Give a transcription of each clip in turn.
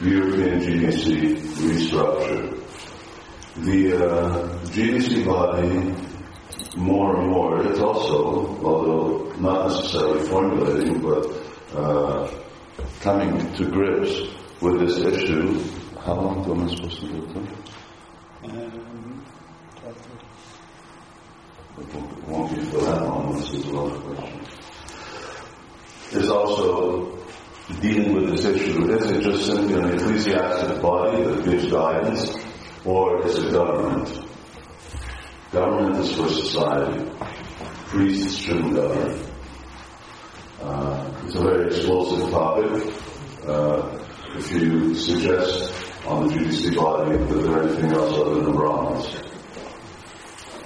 European GBC restructure. The uh, GBC body, more and more, it's also, although not necessarily formulating, but uh, coming to grips with this issue. How long am I supposed to do it? Um, it won't be for that long, this is a lot of questions. Is also dealing with this issue. Is it just simply an ecclesiastic body that gives guidance, or is it government? Government is for society. Priests shouldn't govern. Uh, it's a very explosive topic. Uh, if you suggest on the GBC body that there anything else other than Brahmins.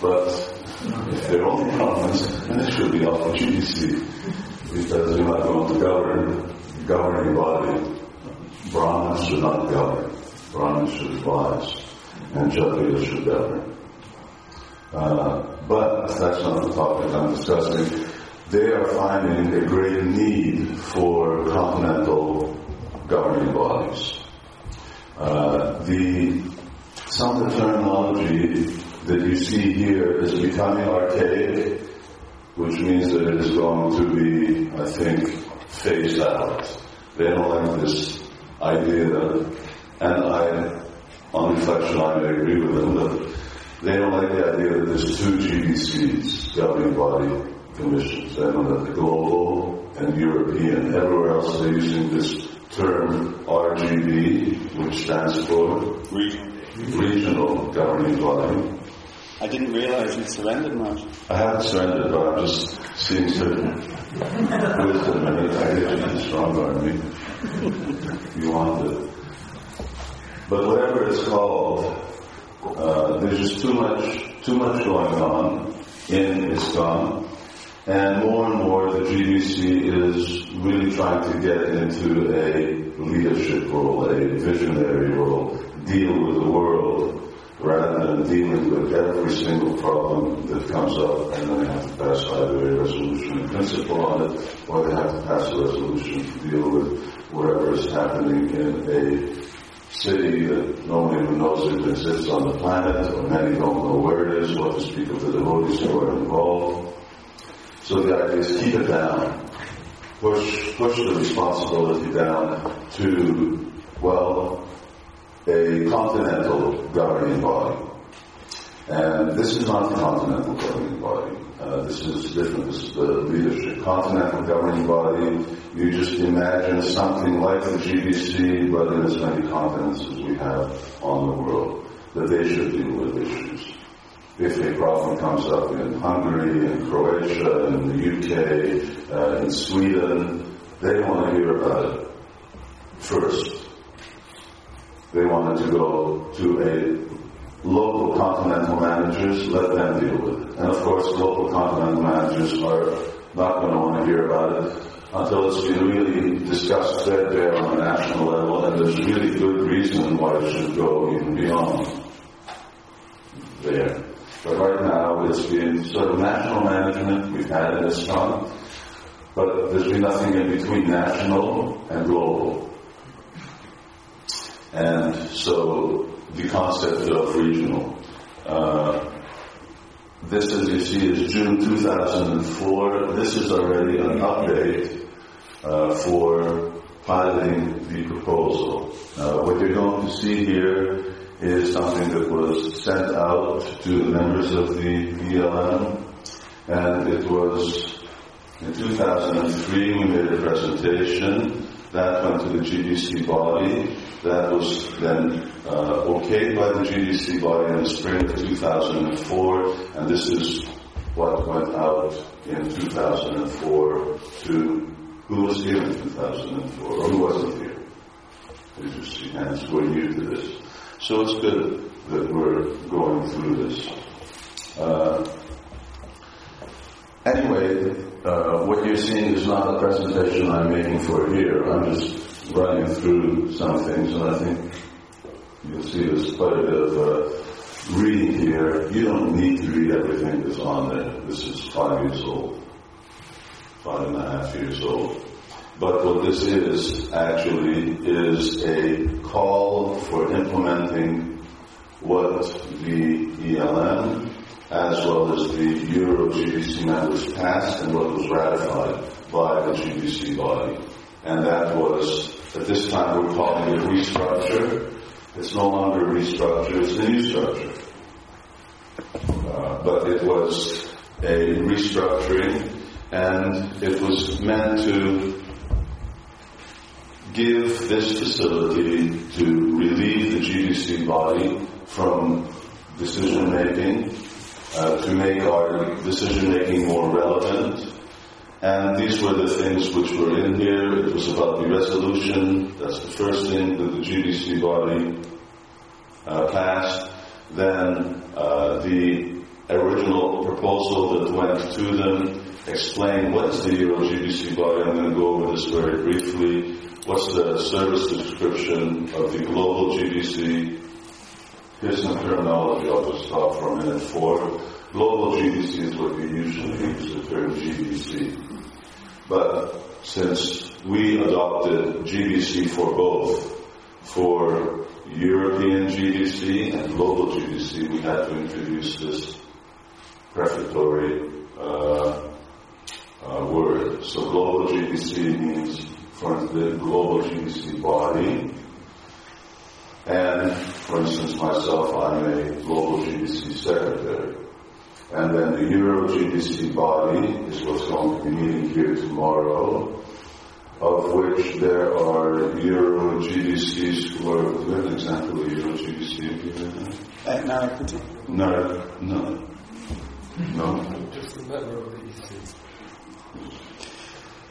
But if they're only Brahmins, then it should be off the GBC because you're not going to govern governing body. Brahmins should not govern. Brahmins should advise, and Kshatriyas should govern. Uh, but that's not the topic I'm discussing. They are finding a great need for continental governing bodies. Uh, the some of the terminology that you see here is becoming archaic, which means that it is going to be, I think, phased out. They don't like this idea, and I, on reflection, I may agree with them, but they don't like the idea that there's two GBCs, governing body commissions. They know that the global and European. Everywhere else they're using this term RGB, which stands for Regional, Regional Governing Body. I didn't realize you surrendered much. I haven't surrendered, but I'm just seeing certain wisdom and it. I get you stronger on me. You want it. But whatever it's called, uh, there's just too much, too much going on in ISKCON. And more and more the GBC is really trying to get into a leadership role, a visionary role, deal with the world, rather than dealing with every single problem that comes up and then they have to pass either a resolution in principle on it or they have to pass a resolution to deal with whatever is happening in a city that no one even knows it exists on the planet or many don't know where it is, what to speak of the devotees who are involved. So the idea is keep it down. Push, push the responsibility down to, well, a continental governing body. And this is not the continental governing body. Uh, this is different. This is the leadership. Continental governing body, you just imagine something like the GBC, but in as many continents as we have on the world, that they should deal with issues. If a problem comes up in Hungary, in Croatia, in the UK, uh, in Sweden, they want to hear about it first they wanted to go to a local continental managers, let them deal with it. And of course, local continental managers are not going to want to hear about it until it's been really discussed there on a national level, and there's really good reason why it should go even beyond there. But right now, it's been sort of national management we've had in this time, but there's been nothing in between national and global. And so the concept of regional. Uh, this, as you see, is June 2004. This is already an update uh, for piloting the proposal. Uh, what you're going to see here is something that was sent out to the members of the ELM, and it was in 2003 we made a presentation that went to the GBC body. That was then uh, okayed by the GBC body in the spring of 2004, and this is what went out in 2004 to who was here in 2004 or who wasn't here. Did you see hands who are new to this? So it's good that we're going through this. Uh, anyway, uh, what you're seeing is not a presentation I'm making for here. I'm just running through some things, and I think you'll see there's quite a bit of uh, reading here. You don't need to read everything that's on there. This is five years old, five and a half years old. But what this is actually is a call for implementing what the ELM as well as the Euro GBC members passed and what was ratified by the GBC body. And that was, at this time we're calling it restructure. It's no longer restructure, it's a new structure. Uh, but it was a restructuring and it was meant to give this facility to relieve the GBC body from decision making, uh, to make our decision making more relevant. And these were the things which were in here. It was about the resolution. That's the first thing that the GBC body uh, passed. Then uh, the original proposal that went to them explained what is the Euro GBC body. I'm going to go over this very briefly. What's the service description of the global GBC? Some terminology I'll just stop for a minute for. Global GBC is what we usually use, the term GBC. But since we adopted GBC for both, for European GBC and global GBC, we had to introduce this prefatory uh, uh, word. So global GBC means for the global GBC body. And for instance, myself, I'm a global GBC secretary. And then the Euro GBC body is what's going to be meeting here tomorrow, of which there are Euro GBCs who are, do you have an example of Euro GBC? Uh, no, No, no. No? Just the member of the EC.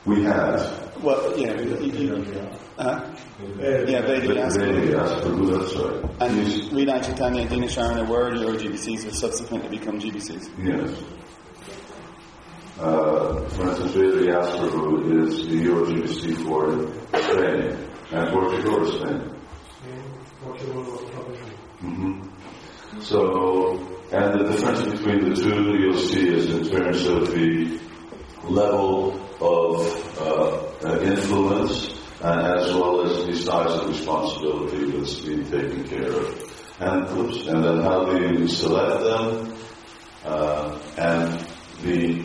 We have. Well, yeah, you, you, uh, yeah, They, Vedic asked. they asked for who that's right. And Yes. Rita Chaitanya and Dina Sharana were Euro GBCs, which subsequently become GBCs. Yes. Uh, for instance, Veda Yasparu is the Euro GBC for Spain and Portugal or Spain. hmm So, and the difference between the two you'll see is in terms of the level of uh, uh, influence uh, as well as the size of responsibility that's being taken care of. And, oops, and then how do you select them? Uh, and the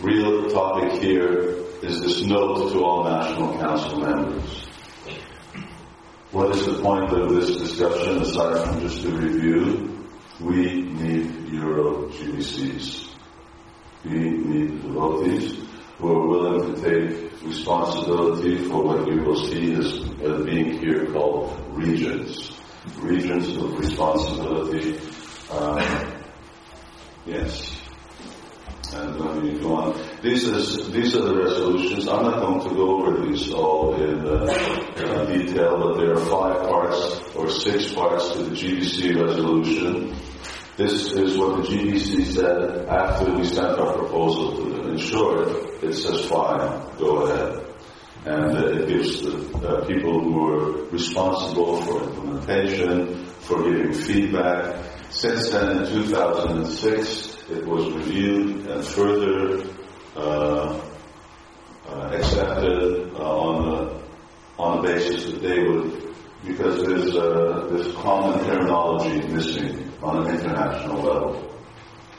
real topic here is this note to all National Council members. What is the point of this discussion aside from just a review? We need Euro GBCs. We need devotees who are willing to take responsibility for what you will see as, as being here called regions. Regions of responsibility. Um, yes. And let me go on. These, is, these are the resolutions. I'm not going to go over these all in uh, uh, detail, but there are five parts or six parts to the GBC resolution. This is what the GBC said after we sent our proposal to them. Short, it says fine, go ahead. And uh, it gives the uh, people who are responsible for implementation, for giving feedback. Since then, in 2006, it was reviewed and further uh, uh, accepted uh, on the on the basis that they would, because there's uh, there's common terminology missing on an international level,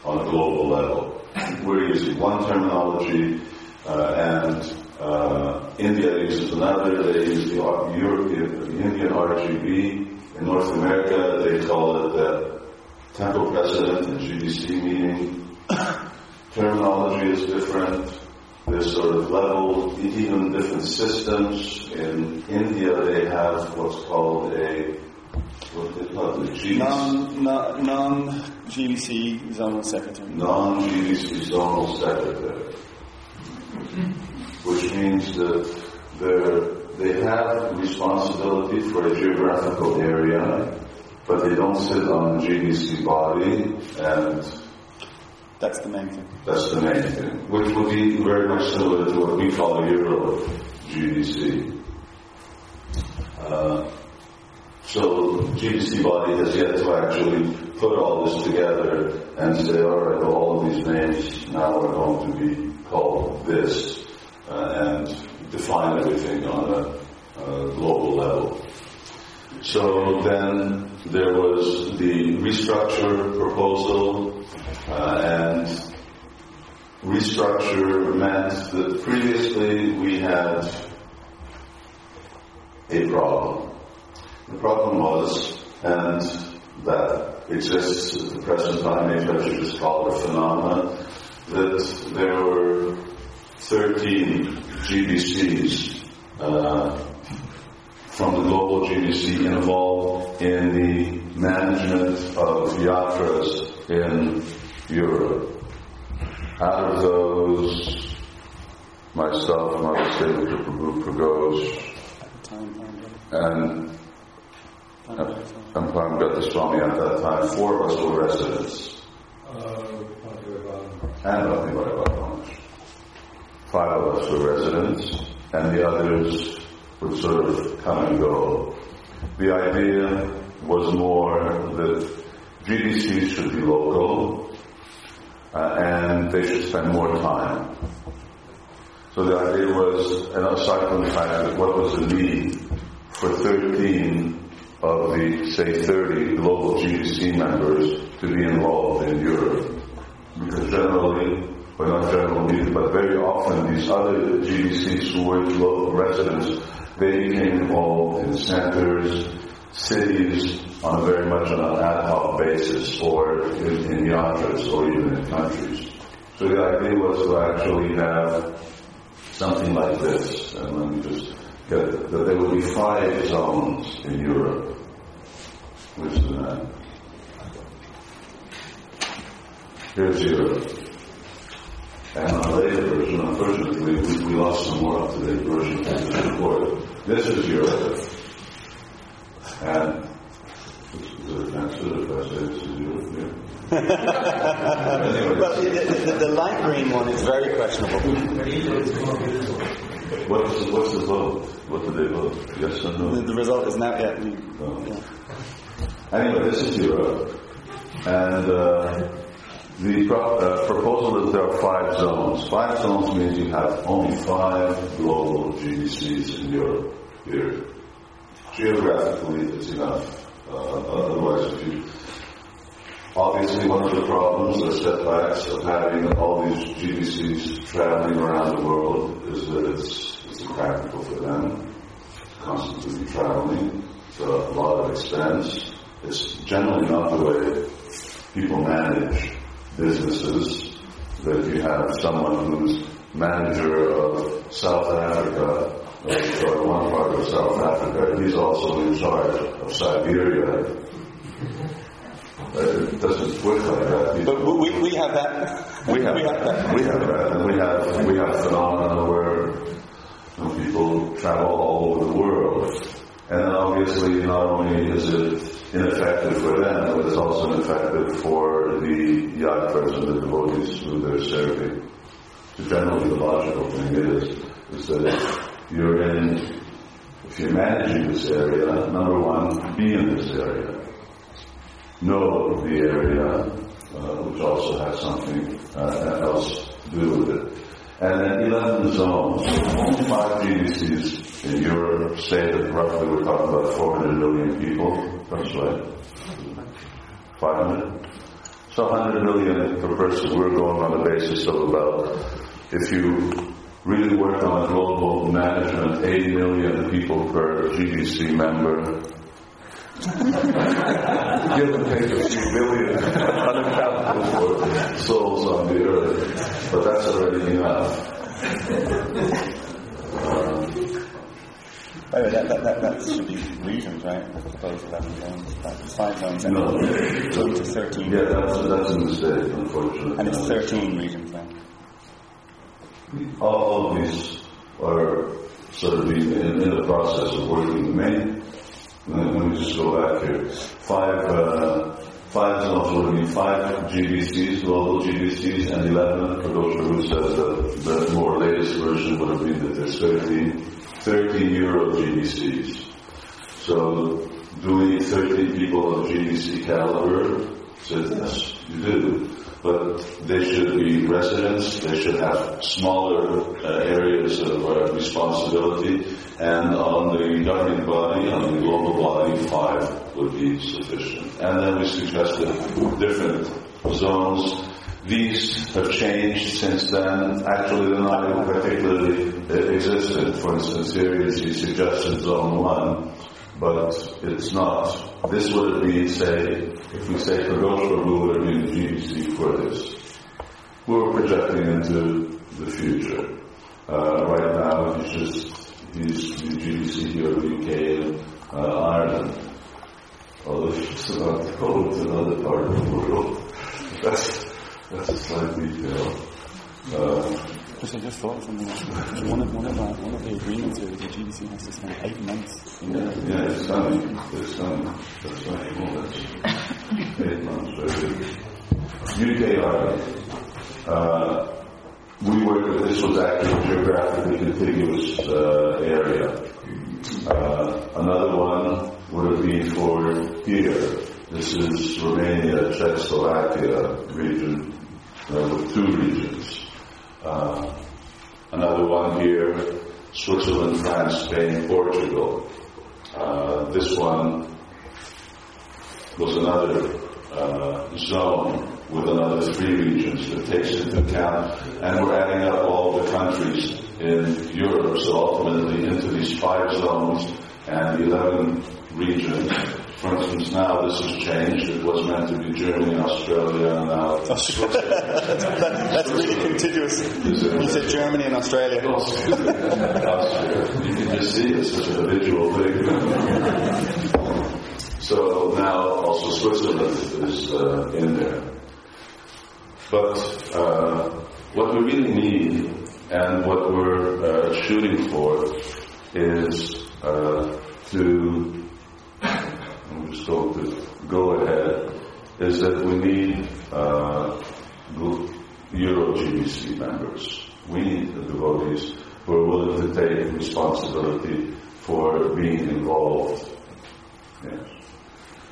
on a global level. We're using one terminology, uh, and uh, India uses another. They use the European, Indian RGB. In North America, they call it the temple precedent and GBC meeting. Terminology is different. There's sort of level, even different systems. In India, they have what's called a Non, non, non GBC zonal secretary. non-GBC zonal secretary, which means that they're, they have responsibility for a geographical area, but they don't sit on the body, and That's the main thing. that's the main thing, which will be very much similar to what we call Euro GBC. Uh, so GBC body has yet to actually put all this together and say, all right, well, all of these names now are going to be called this. Uh, and define everything on a, a global level. So then there was the restructure proposal, uh, and restructure meant that previously we had a problem. The problem was, and that exists at the present time, maybe I should just call it a phenomenon, that there were 13 GBCs uh, from the global GBC involved in the management of yatras in Europe. Out of those, myself, Mother State Prabhu Pragosh, and and Paramgati Swami at that time, four of us were residents. And Five of us were residents, and the others would sort of come and go. The idea was more that GBCs should be local, uh, and they should spend more time. So the idea was, and aside from the fact that what was the need for 13 of the, say, 30 global GBC members to be involved in Europe. Because generally, well not generally, but very often these other GBCs who were local residents, they became involved in centers, cities, on a very much on an ad hoc basis, or in, in yatras, or even in countries. So the idea was to actually have something like this, and let me just get that there will be five zones in Europe. Which is that? Here's Europe. And on a later version, unfortunately, we, we lost some more up-to-date version of this report. This is Europe. And is it answered if I say this is Europe? Yeah. anyway, Well, the, the, the light green one is very questionable. what's, the- what's the vote? What did they vote? Yes or The, no? the result is not yet. No. Yeah. Anyway, this is Europe, and uh, the pro- uh, proposal is there are five zones. Five zones means you have only five global GBCs in Europe. Here, geographically, it's enough. Uh, otherwise, if you Obviously, one of the problems or setbacks of having all these GBCs traveling around the world is that it's, it's impractical for them to constantly traveling. It's a lot of expense. It's generally not the way people manage businesses. That if you have someone who's manager of South Africa, or one part of South Africa, he's also in charge of Siberia. It doesn't work like that. But we, we have that. we have, we have that. We have that. And we have we have phenomena where know, people travel all over the world, and obviously not only is it ineffective for them, but it's also ineffective for the yatras and the devotees who they're serving. So generally, the logical thing is is that you're in, if you're managing this area, number one, be in this area know the area, uh, which also has something uh, else to do with it. And then 11 zones, only five GBCs in Europe say that roughly we're talking about 400 million people. That's right. 500? So 100 million per person. We're going on the basis of about, if you really work on global management, 80 million people per GBC member, give and take a few billion unaccountable for souls on the earth, but that's already enough. By the way, that, that, that, that should be regions, right? Those 11 zones. Five zones. and No. To 13. Yeah, that's, that's a mistake, unfortunately. And it's 13 regions then. All of these are sort of in, in, the process of working. The main, let me just go back here. Five, uh, five mean five GBCs, global GBCs, and 11 for those who says that the more latest version would have been that there's 13, 13 Euro GBCs. So, do we need 13 people of GBC caliber? Says yes, you do. But they should be residents, they should have smaller uh, areas of uh, responsibility, and on the governing body, on the global body, five would be sufficient. And then we suggested different zones. These have changed since then. Actually, they're not particularly uh, existent. For instance, here is the suggested zone one, but it's not. This would be, say, if we say Gosha, we would have been GBC for this. We're projecting into the future. Uh, right now, it's just these the GBC here, in the UK and uh, Ireland. Although it's about to go to another part of the world. That's, that's a slight detail. Uh, Just, I just thought of something. One of, one of, our, one of the agreements here is the GBC has to spend eight months in. Yeah, coming. It's coming. That's right. Well, that's eight months, very UK Ireland. Uh, we work, this was actually a geographically contiguous uh, area. Uh, another one would have been for here. This is Romania, Czechoslovakia region, uh, with two regions. Uh, another one here, Switzerland, France, Spain, Portugal. Uh, this one was another uh, zone with another three regions that takes into account, and we're adding up all the countries in Europe, so ultimately into these five zones and 11 regions. For instance, now this has changed. It was meant to be Germany, Australia, and now That, that's really contiguous. You said Germany and Australia. Austria. You can just see it's such a visual thing. So now also Switzerland is uh, in there. But uh, what we really need and what we're uh, shooting for is uh, to, To go ahead, is that we need uh, Euro GBC members. We need the devotees who are willing to take responsibility for being involved. Yes.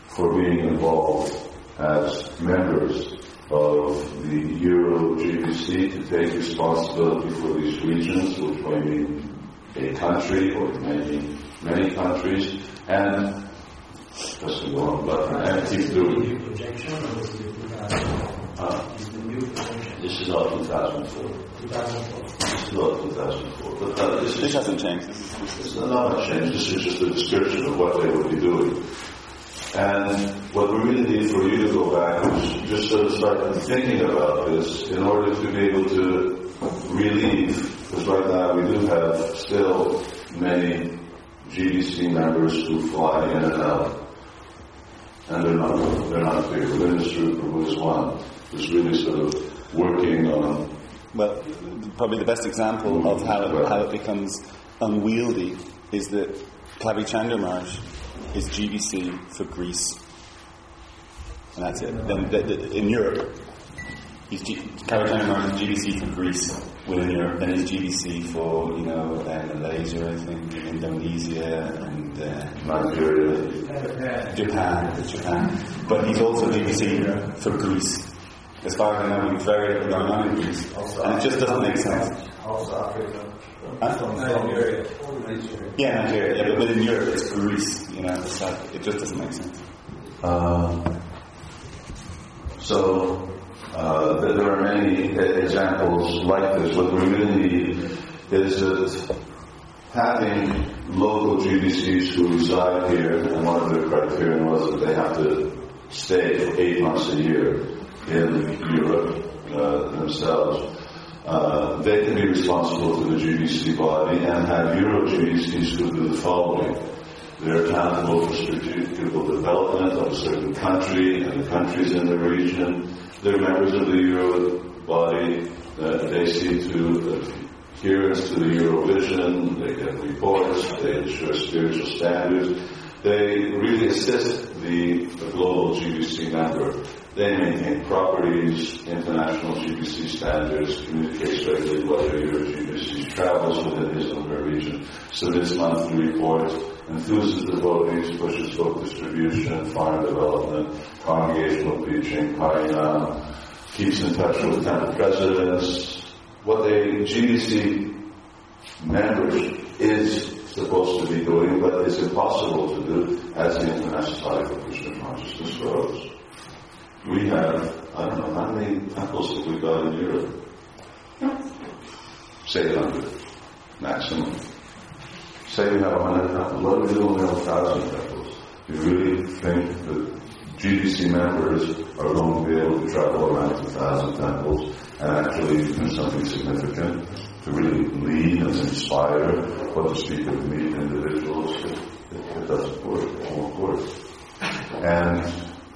For being involved as members of the Euro GBC to take responsibility for these regions, which may mean a country or may mean many countries, and to go on, but and keep doing. projection or is it 2004? Uh, Is the new projection this is not 2004. 2004? This is not 2004. But uh, this This is hasn't changed. This is- this is- It's not a change, this is just a description of what they would be doing. And what we really need for you to go back is just sort of start thinking about this in order to be able to relieve, because right now we do have still many GBC members who fly in and out. And they're not, they're not here. Linus Rupert was one really sort of working on Well, probably the best example of how it, how it becomes unwieldy is that Kavichandra Maharaj is GBC for Greece. And that's it. Then the, the, in Europe, he's G, Kavichandra Maharaj is GBC for Greece within Europe. Then he's GBC for, you know, uh, Malaysia, I think, Indonesia, and uh, Nigeria. Japan, Japan. But he's also GBC for Greece. As far as I know, he's very little going on in Greece. And it just doesn't make sense. Also Africa. Huh? Nigeria. Nigeria. Yeah, Nigeria, yeah, but within Europe it's Greece, you know, it's like, it just doesn't make sense. Um, so uh, there are many examples like this. What we really need is that having local GBCs who reside here, and one of the criteria was that they have to stay for eight months a year in Europe uh, themselves. Uh, they can be responsible to the GBC body and have Euro GBCs who do the following. They're accountable for strategical development of a certain country and the countries in the region. They're members of the Euro body. Uh, they see to adherence to the Eurovision. They get reports. They ensure spiritual standards. They really assist the, the global GBC member. They maintain properties, international GBC standards, communicates regularly whether Euro GBC travels within his or her region, submits monthly reports, enthuses devotees, pushes book distribution, farm development, congregational preaching, parinam, keeps in touch with temple presidents. What a GBC membership is supposed to be doing, but is impossible to do as the International Society for Krishna Consciousness grows. We have, I don't know, how many temples have we got in Europe? Say 100, maximum. Say we have 100 temples. What do we do when we have 1,000 temples? Do you really think that GBC members are going to be able to travel around to 1,000 temples and actually do something significant? To really lead and inspire, what to speak of meet individuals? It, it, doesn't work. It won't work. And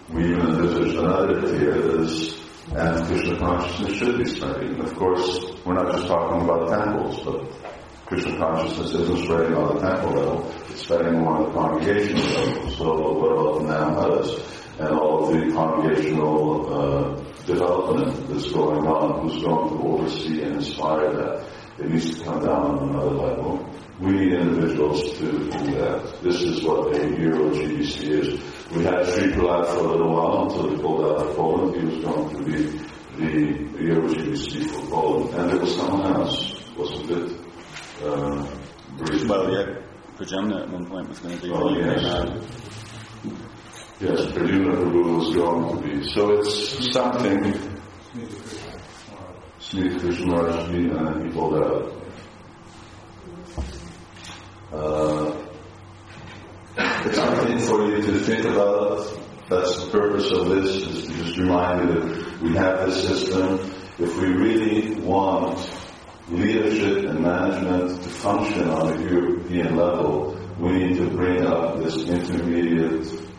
we even envisage another that is, and Krishna consciousness should be spreading. Of course, we're not just talking about temples, but Krishna consciousness isn't spreading on the temple level, it's spreading more on the congregational level. So what about the and all of the congregational uh, development that's going on, who's going to oversee and inspire that? It needs to come down on another level. We need individuals to do that. This is what a Euro GBC is. We had Sri Prahlad for a little while until he pulled out of Poland. He was going to be the Euro GBC for Poland. And there was someone else, wasn't it? Uh, well, yeah, Pradyumna at one point was going to be oh, the yes. Yes, Pradyumna Prabhu was going to be. So it's something. Smith Krishnarajji and he pulled out. Uh, it's something for you to think about. That's the purpose of this, is to just remind you that we have this system. If we really want leadership and management to function on a European level, we need to bring up this intermediate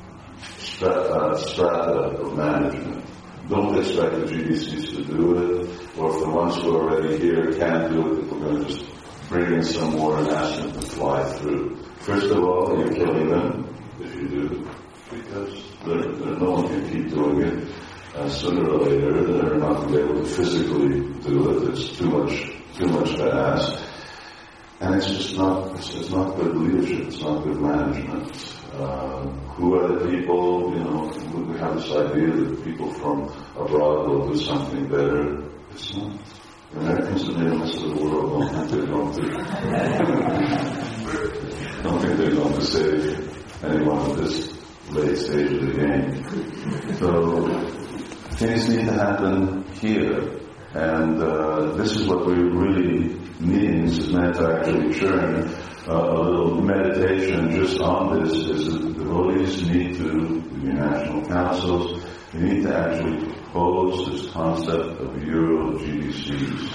strata, strata of management. Don't expect the GBCs to do it, or if the ones who are already here can't do it, we're going to just bring in some more and ask them to fly through. First of all, you're killing them if you do, because they're, they're, no one can keep doing it. Uh, sooner or later, they're not going to be able to physically do it. It's too much, too much to ask. And it's just not, it's, it's not good leadership. It's not good management. Uh, who are the people, you know, we have this idea that people from abroad will do something better. It's not. Americans are the rest of the world don't think they're going to don't think they're going to save anyone at this late stage of the game. So things need to happen here. And uh, this is what we really This is meant to actually churn uh, a little meditation just on this. Is that the devotees need to, the national councils, they need to actually propose this concept of Euro GBCs.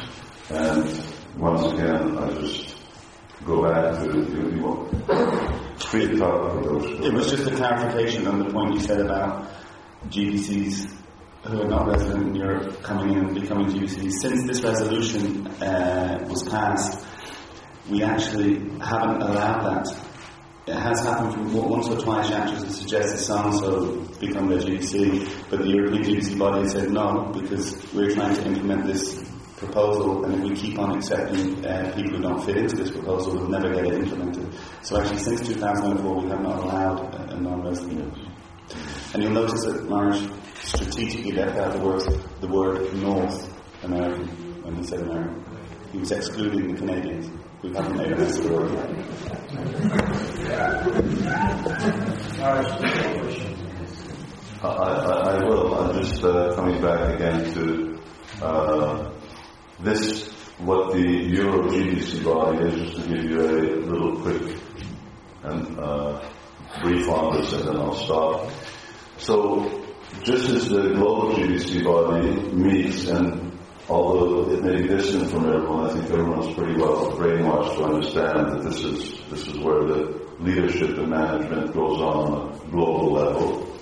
And once again, I just go back to you, you free talk those. It was just a clarification on the point you said about GBCs who are not resident in Europe coming in and becoming GBCs. Since this resolution uh, was passed, we actually haven't allowed that. It has happened from once or twice actually to suggest so and so become their GBC, but the European GBC body said no because we're trying to implement this proposal, and if we keep on accepting uh, people who don't fit into this proposal, we'll never get it implemented. So actually, since 2004, we have not allowed a, a non-resident. And you'll notice that Marsh strategically left out the word, the word North American when he said American. He was excluding the Canadians. We haven't made a mess of the word I, I, I will. I'm just uh, coming back again to uh, this, what the Euro GBC body is, just to give you a little quick and uh, brief on this, and then I'll stop. So, just as the global GBC body meets, and although it may be distant from everyone, I think everyone's pretty well brainwashed to understand that this is this is where the leadership and management goes on a global level,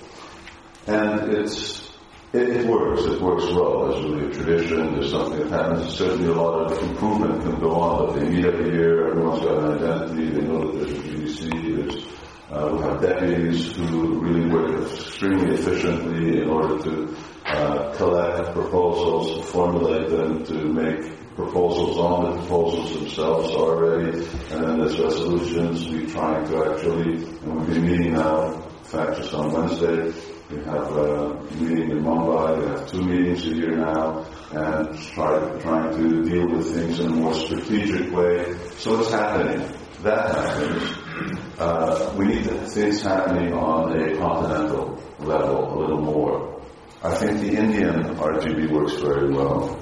and it's it, it, works. It works well. There's really a tradition. There's something that happens. Certainly a lot of improvement can go on, but they meet every year. Everyone's got an identity. They know that there's a GBC. There's, uh, we have deputies who really work extremely efficiently in order to uh, collect proposals, formulate them, to make proposals on the proposals themselves already, and then there's resolutions. We're trying to actually, and we've been meeting now, in fact, just on Wednesday, We have a meeting in Mumbai. We have two meetings a year now, and try, trying to deal with things in a more strategic way. So it's happening. That happens. Uh, we need things happening on a continental level a little more. I think the Indian RGB works very well,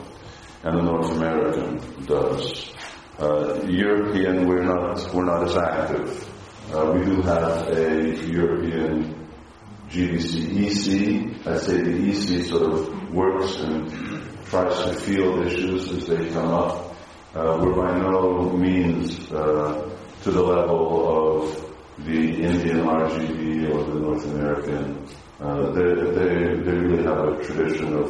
and the North American does. Uh, European, we're not we're not as active. Uh, we do have a European GBC EC. I'd say the EC sort of works and tries to field issues as they come up. Uh, we're by no means uh, to the level of the Indian RGB or the North American. Uh, they, they, they really have a tradition of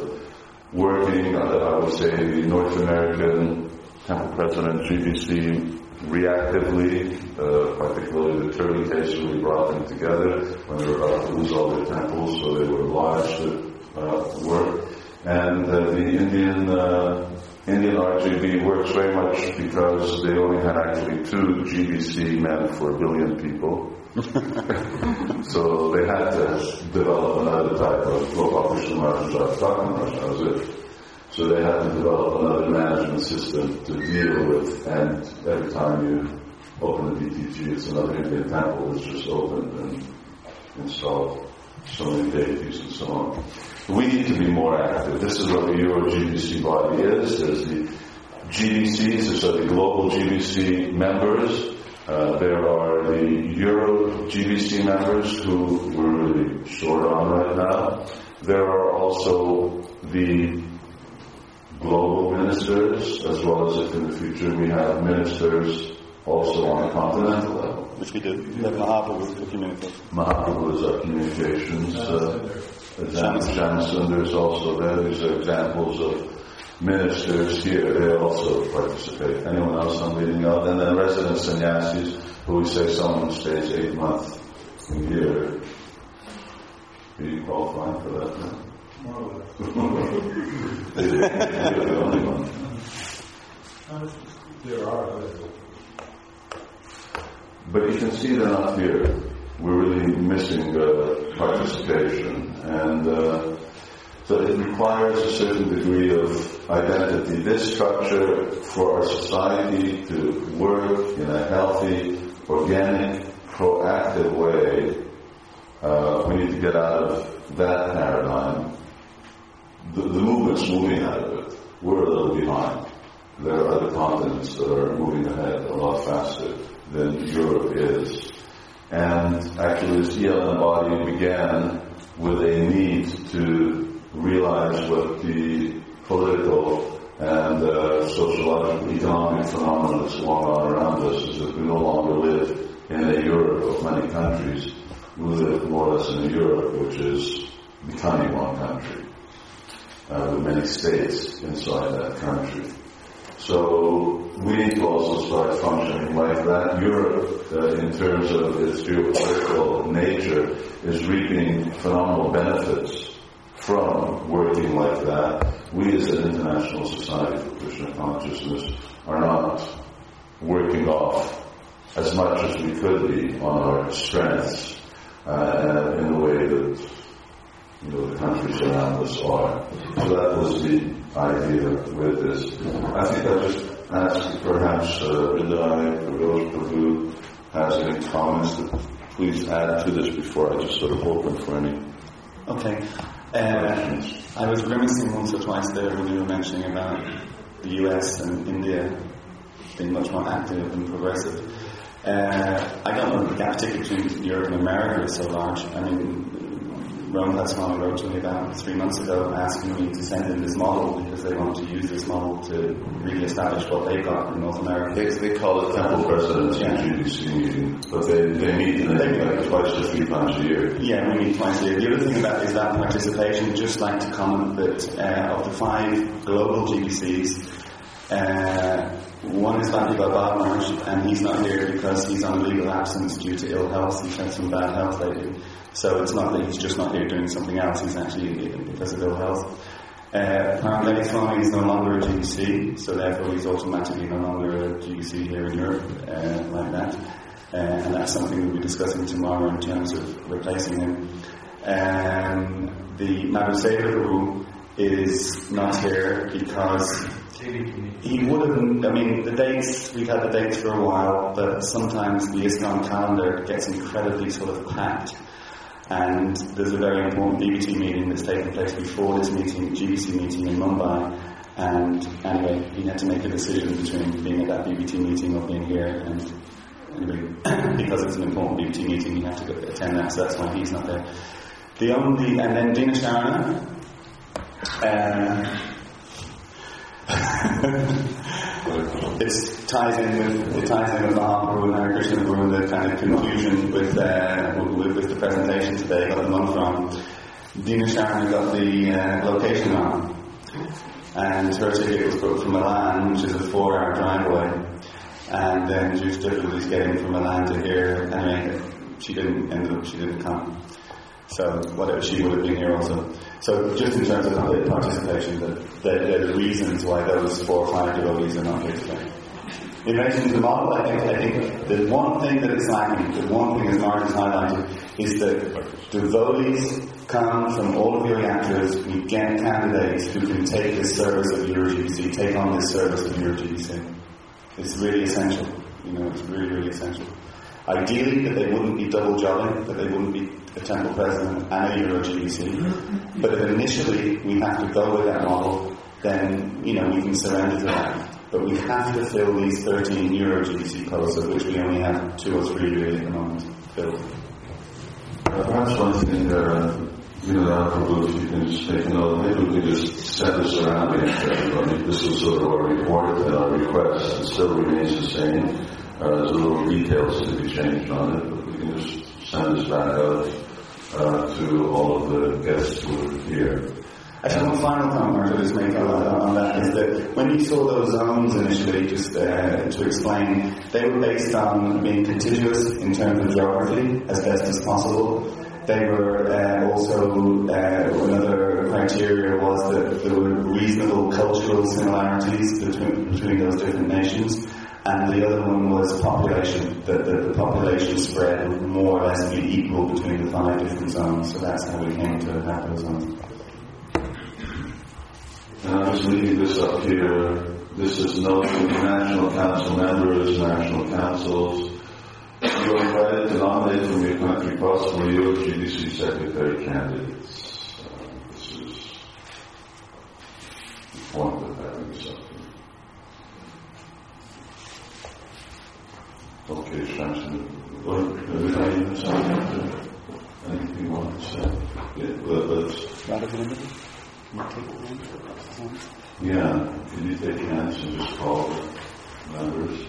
working, uh, I would say, the North American Temple President GBC reactively, uh, particularly the Turley case really brought them together when they were about to lose all their temples, so they were obliged to uh, work. And uh, the Indian uh, Indian RGB works very much because they only had actually two GBC men for a billion people. so they had to develop another type of global that was it. So they had to develop another management system to deal with, and every time you open the DTG, it's another Indian temple that's just opened and installed so many deities and so on. We need to be more active. This is what the Euro GBC body is. There's the GBCs, these are the global GBC members. Uh, there are the Euro GBC members who we're really short on right now. There are also the global ministers, as well as if in the future we have ministers also on a continental level. Which we do. We have Mahaprabhu for communication. Mahaprabhu is our communications. Uh, Jansen, there's also there. These are examples of ministers here. They also participate. Anyone else I'm leading out? And then resident sannyasis, who we say someone stays eight months a year. Are you qualifying for that? No? the only one. There are. But you can see they're not here. We're really missing uh, participation. And uh, so it requires a certain degree of identity. This structure for our society to work in a healthy, organic, proactive way, uh, we need to get out of that paradigm the, the movement's moving out of it. We're a little behind. There are other continents that are moving ahead a lot faster than Europe is. And actually this ELM body began with a need to realize what the political and uh, sociological, economic phenomenon that's going on around us is that we no longer live in a Europe of many countries. We live more or less in a Europe which is becoming one country uh, with many states inside that country. So we need to also start functioning like that. Europe, uh, in terms of its geopolitical nature, is reaping phenomenal benefits from working like that. We as an international society for Krishna consciousness are not working off as much as we could be on our strengths uh, in a way that you know, the countries around us are. So that was the idea with this. I think I'll just ask perhaps uh, Ridai, Rose Prabhu has any comments that please add to this before I just sort of open for any Okay. Uh, I was grimacing once or twice there when you were mentioning about the US and India being much more active and progressive. Uh, I don't know if the gap ticket between Europe and America is so large. I mean, Rome Platsman wrote to me about three months ago asking me to send in this model because they want to use this model to really establish what they've got in North America. They, they call it temple presidents yeah. GBC meeting, but they, they meet in they, like twice to three times a year. Yeah, we meet twice a year. The other thing about is that participation, just like to comment that uh, of the five global GBCs, uh, one is Bhante Baba and he's not here because he's on legal absence due to ill health. He's had some bad health lately. So it's not that he's just not here doing something else, he's actually because of ill health. Uh, Paramedic is no longer a GBC, so therefore he's automatically no longer a GBC here in Europe, uh, like that. Uh, and that's something we'll be discussing tomorrow in terms of replacing him. Um, the Madhu Seva Guru is not here because he would have, I mean, the dates, we've had the dates for a while, but sometimes the ISKCON calendar gets incredibly sort of packed. And there's a very important BBT meeting that's taken place before this meeting, GBC meeting in Mumbai. And anyway, he had to make a decision between being at that BBT meeting or being here. And anyway, because it's an important BBT meeting, you have to attend that, so that's why he's not there. The only, and then Dina Sharana, uh, it ties in with it ties in with Mahaprabhu and Hare Krishna Guru the kind of confusion with, uh, with, with the presentation today. Got the month wrong. Dina Sharana got the uh, location wrong, and her ticket was booked from Milan, which is a four-hour drive away. And then she was difficulties getting from Milan to here. Anyway, she didn't end up. She didn't come. So whatever, she would have been here also. So just in terms of the participation, the, the, the reasons why those four or five devotees are not here today. In relation to the model, I think, I think the one thing that is lacking, the one thing as Martin's highlighted, is that devotees come from all of your yatras, we get candidates who can take this service of your GBC, take on this service of your GBC. It's really essential. You know, it's really, really essential. Ideally, that they wouldn't be double jobbing, that they wouldn't be a temple president and a Euro GBC. But if initially we have to go with that model, then, you know, we can surrender to that. But we have to fill these 13 Euro GBC posts, of which we only have two or three really at the moment filled. Uh, perhaps one thing uh, you know, Prabhu, if you can just take note, maybe we can just set this around again for everybody. This was sort of our report and our request. It still remains the same. Uh, there's a little details to be changed on it, but we can just send this back out uh, to all of the guests who are here. Actually, one final comment I'll just make on, on that is that when you saw those zones initially, just uh, to explain, they were based on being contiguous in terms of geography as best as possible. They were uh, also, uh, another criteria was that there were reasonable cultural similarities between, between those different nations. And the other one was population, that, that the population spread would more or less be equal between the five different zones. So that's how we came to have those zones. And I'm just leaving this up here. This is no national council members, national councils. You are invited to nominate from your country possible your GBC secretary candidates. Uh, this is the point of having something. Okay, Shamson. What, anything you something? Anything you want to say? Yeah, but, but Rather than anything? You take? Yeah, can you take hands and just call members?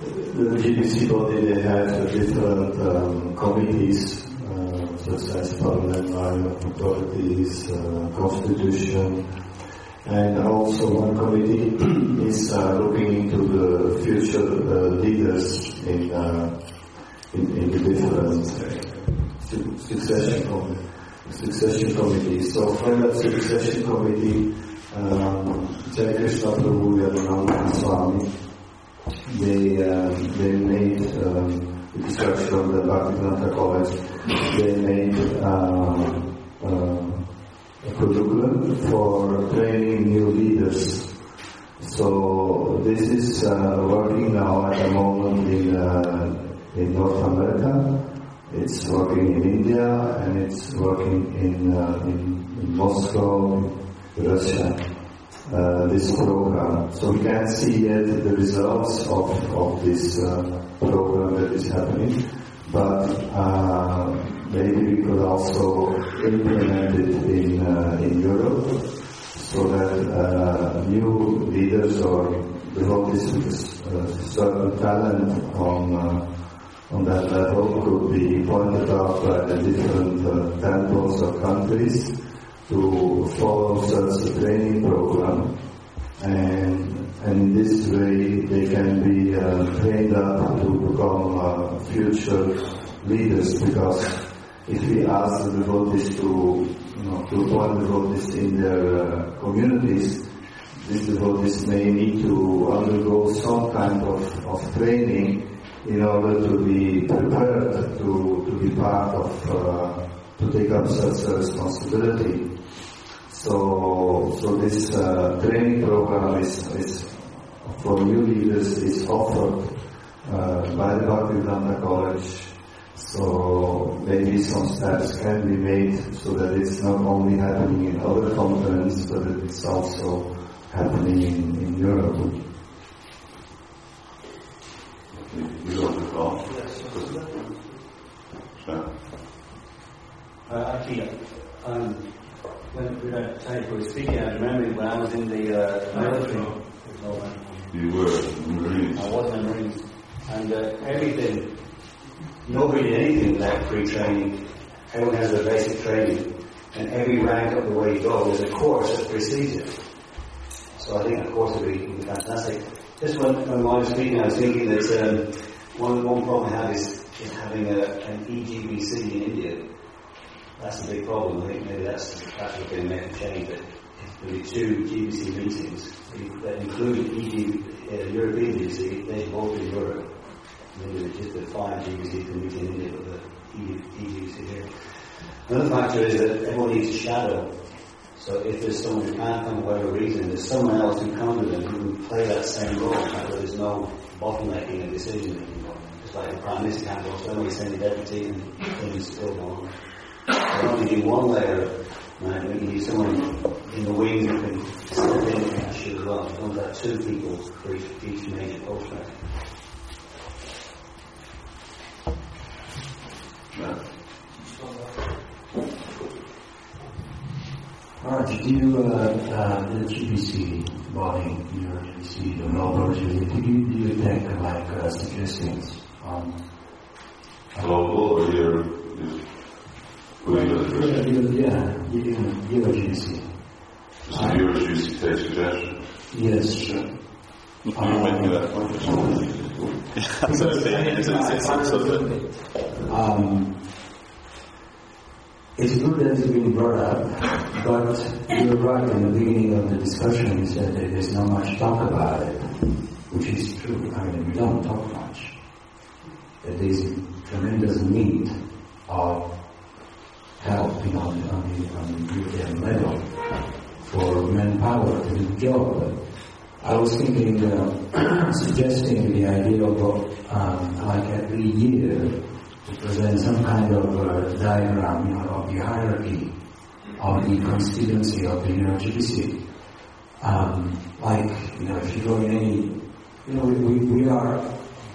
The GBC body, they have different um, committees, uh, such as Parliament, Environment Authorities, uh, Constitution, and also one committee is uh, looking into the future uh, leaders in, uh, in, in the different uh, su- succession com- succession committees. So from that succession committee, um, Krishna Prabhu Swami, they um, they made um, the structure of the Bhaktivedanta College. They made um, um, curriculum for training new leaders. So this is uh, working now at the moment in uh, in North America. It's working in India and it's working in uh, in, in Moscow, Russia uh, this program. So we can't see yet the results of, of this uh, program that is happening, but uh, maybe we could also implement it in, uh, in Europe so that uh, new leaders or devotees with uh, certain talent on uh, on that level could be pointed out by the different uh, temples or countries to follow such a training program. And, and in this way they can be uh, trained up to become uh, future leaders because if we ask the devotees to, you know, to appoint devotees in their uh, communities, these devotees may need to undergo some kind of, of training in order to be prepared to, to be part of, uh, to take up such a responsibility. So, so this uh, training program is, is for new leaders is offered uh, by the Bhaktivedanta College. So maybe some steps can be made so that it's not only happening in other continents, but it's also happening in, in Europe. You don't recall? Sure. Uh, actually, um, when when Tony was speaking, I was remembering when I was in the uh, military. You were Marines. I was in the Marines, and uh, everything, nobody did anything without pre-training. Everyone has their basic training, and every rank of the way you go, there's a course that precedes it. So I think the course would be, would be fantastic. Just when, when I was speaking, I was thinking that um, one, one problem I have is, is having a, an EGBC in India. That's a big problem. I think maybe that's, that's what can make a change. But there'll be two GBC meetings that include EG, uh, European GBC, they both in Europe. Maybe just the five GBC can in India, but the EGBC here. Another factor is that everyone needs a shadow. So if there's someone who can't come for whatever reason, there's someone else who comes with them who can play that same role, where there's no bottlenecking and decision making. It's like the Prime Minister can't go, so send a deputy and things still go on. I don't need one layer, right? We need someone in the wing who can step in and you as well. You don't have two people for each, each major post, right? Yeah. Marge, do you, uh, uh, the GBC body, your GBC, the global GBC, do you, do you take like uh, suggestions on Global or your, who do you Yeah, address? you- yeah, you, your GBC. So used to take suggestions? Yes, sure. One. so it's, it's, Um, good that it's been brought up, but you're right in the beginning of the discussion you said that there's not much talk about it, which is true. I mean, we don't talk much. There's a tremendous need of help you know, on the, on the, level for manpower to do the. I was thinking, uh, suggesting the idea of um, like every year to present some kind of uh, diagram you know, of the hierarchy of the constituency of the UNGBC. Um, like, you know, if you go in any, you know, we, we, are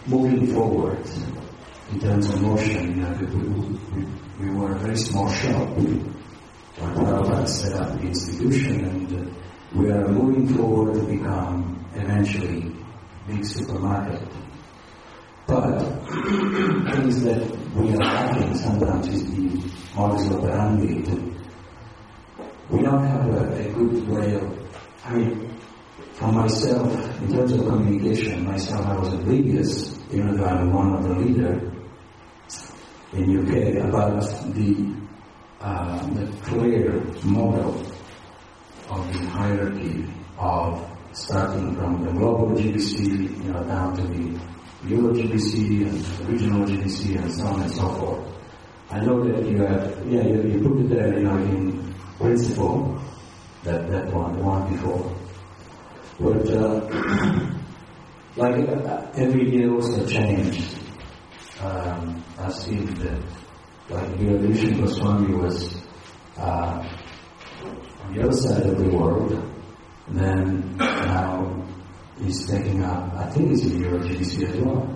moving forward in terms of motion. You know, we, we, we were a very small shop when Prabhupada set up the institution and uh, we are moving forward to become eventually big supermarket. But things that we are lacking sometimes is the modus operandi. We don't have a, a good way of, I mean, for myself, in terms of communication, myself, I was oblivious, even though I'm one of the leader in UK, about the, uh, the clear model of the hierarchy of starting from the global GBC, you know, down to the Euro GBC and the regional GBC and so on and so forth. I know that you have, yeah, you, you put it there, you know, in principle, that, that one, the one before. But, uh, like, uh, every year also changed. Um, I see that, like, Viravishan Goswami was, uh, on the other side of the world, then now he's taking up, I think it's a Euro GBC as well.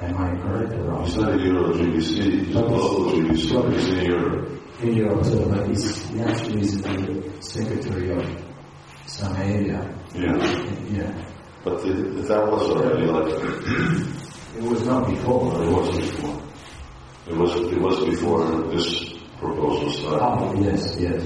Am I correct or wrong? It's not a it's a global GBC, it's in Europe. In Europe, so but he's, he actually is the secretary of some area. Yeah. Yeah. But the, that was already like, It was not before. it was before. It was, it was before this proposal started. Ah, yes, yes.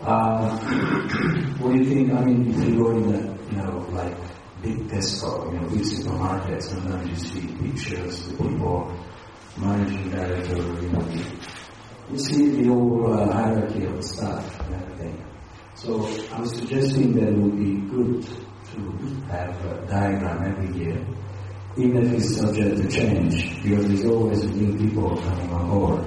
Um, what do you think? I mean, if you go in the, you know, like big Tesco, you know, big supermarkets, sometimes you see pictures, the people, managing director, you know, you see the whole uh, hierarchy of staff and everything. So I'm suggesting that it would be good to have a diagram every year even if it's subject to change, because there's always new people coming on board.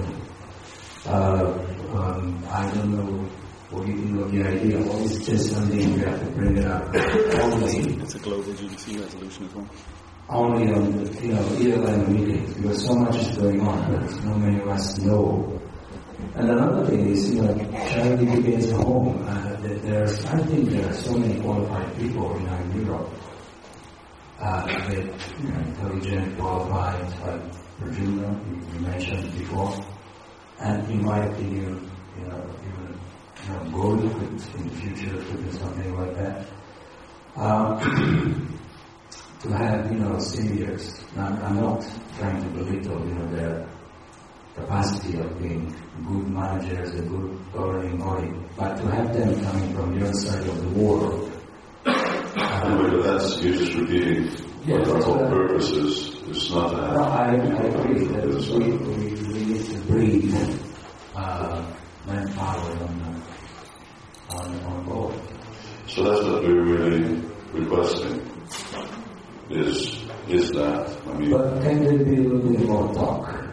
Uh, um, I don't know what you of the idea, or it's just something we have to bring it up only, It's a global GBC resolution as well. only on the, you know, ELM meetings, because so much is going on that no many of us know. And another thing is, you know, charity begins at home. Uh, there- there's, I think there are so many qualified people you know, in Europe uh, that, you know, intelligent, qualified, like Virginia, you, you mentioned before. And in my opinion, you know, you know, Gordon could in the future could do something like that. Um, to have, you know, seniors. Now, I'm not trying to belittle, you know, their capacity of being good managers, a good governing body, but to have them coming from the other side of the world, Anyway, but that's, you're just repeating what our whole purpose is. It's not to No. I, I agree that we, we, we need to breed uh, manpower on, uh, on, on board. So that's what we're really requesting. Is is that? I mean, But can there be a little bit more talk?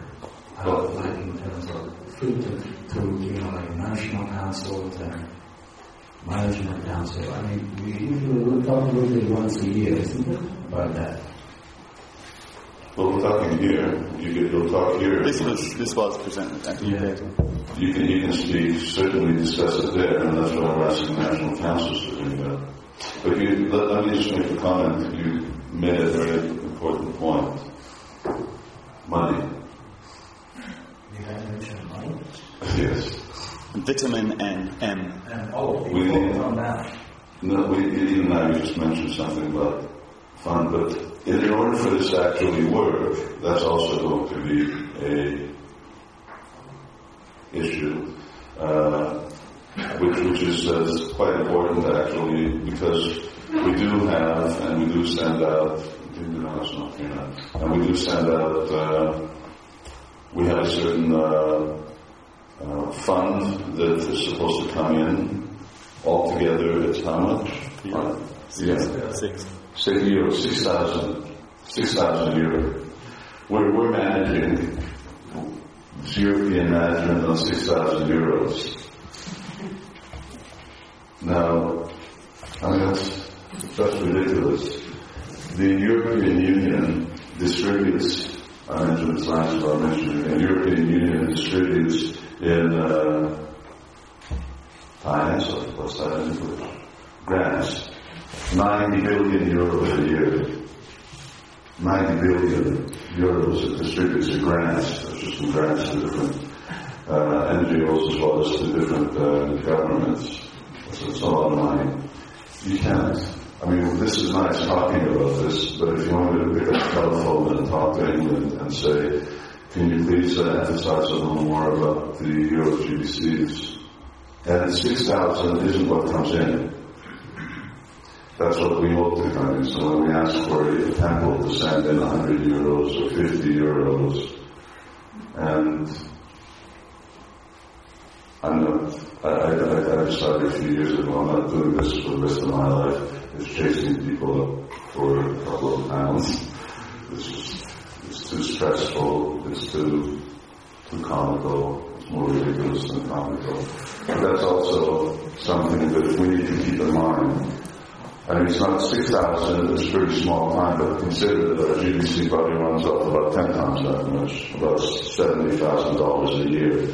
Uh, like in terms of filtered through, you know, like national councils and management council. I mean, we usually talk a little bit once a year, isn't it, about that? Well, we're talking here. You get, you'll talk here. This was this was presented at the UK. You can, you can speak, certainly discuss it there, and that's what I'm asking national councils to do that. But you, let, let me just make a comment. You made a very important point. Money. Did I mention money? Yes. Vitamin N, M. And, oh, We we need- on that. No, we, even now you just mentioned something about but in, order for this to actually work, that's also going to be a issue, uh, which, which is uh, quite important actually, because we do have, and we do send out, and we do send out, uh, we have a certain uh, uh, fund that is supposed to come in altogether. It's how much? Yeah. Six. Six euros, six thousand, six thousand euro. We're, we're managing European management on six thousand euros. Now, I mean that's that's ridiculous. The European Union distributes. I mentioned this science, I mentioned the European Union distributes in uh, finance. What's that in English? Grants. 90 billion euros a year. 90 billion euros it distributes to grants, just some grants to different uh, NGOs as well as to different uh, governments. So it's a lot of money. You can't. I mean, this is nice talking about this, but if you want me to pick up the telephone and talk to England and say, can you please uh, emphasize a little more about the Euro GBCs? And 6,000 isn't what comes in. That's what we hope to in. So when we ask for a temple to send in 100 euros or 50 euros, and I'm not, I, I, I decided a few years ago, I'm not doing this for the rest of my life. It's chasing people for a couple of pounds. It's just, it's too stressful, it's too, too comical, it's more ridiculous than comical. But that's also something that we need to keep in mind. Mean, it's not 6,000, it's a pretty small time, but consider that our GBC probably runs up about 10 times that much, about $70,000 a year.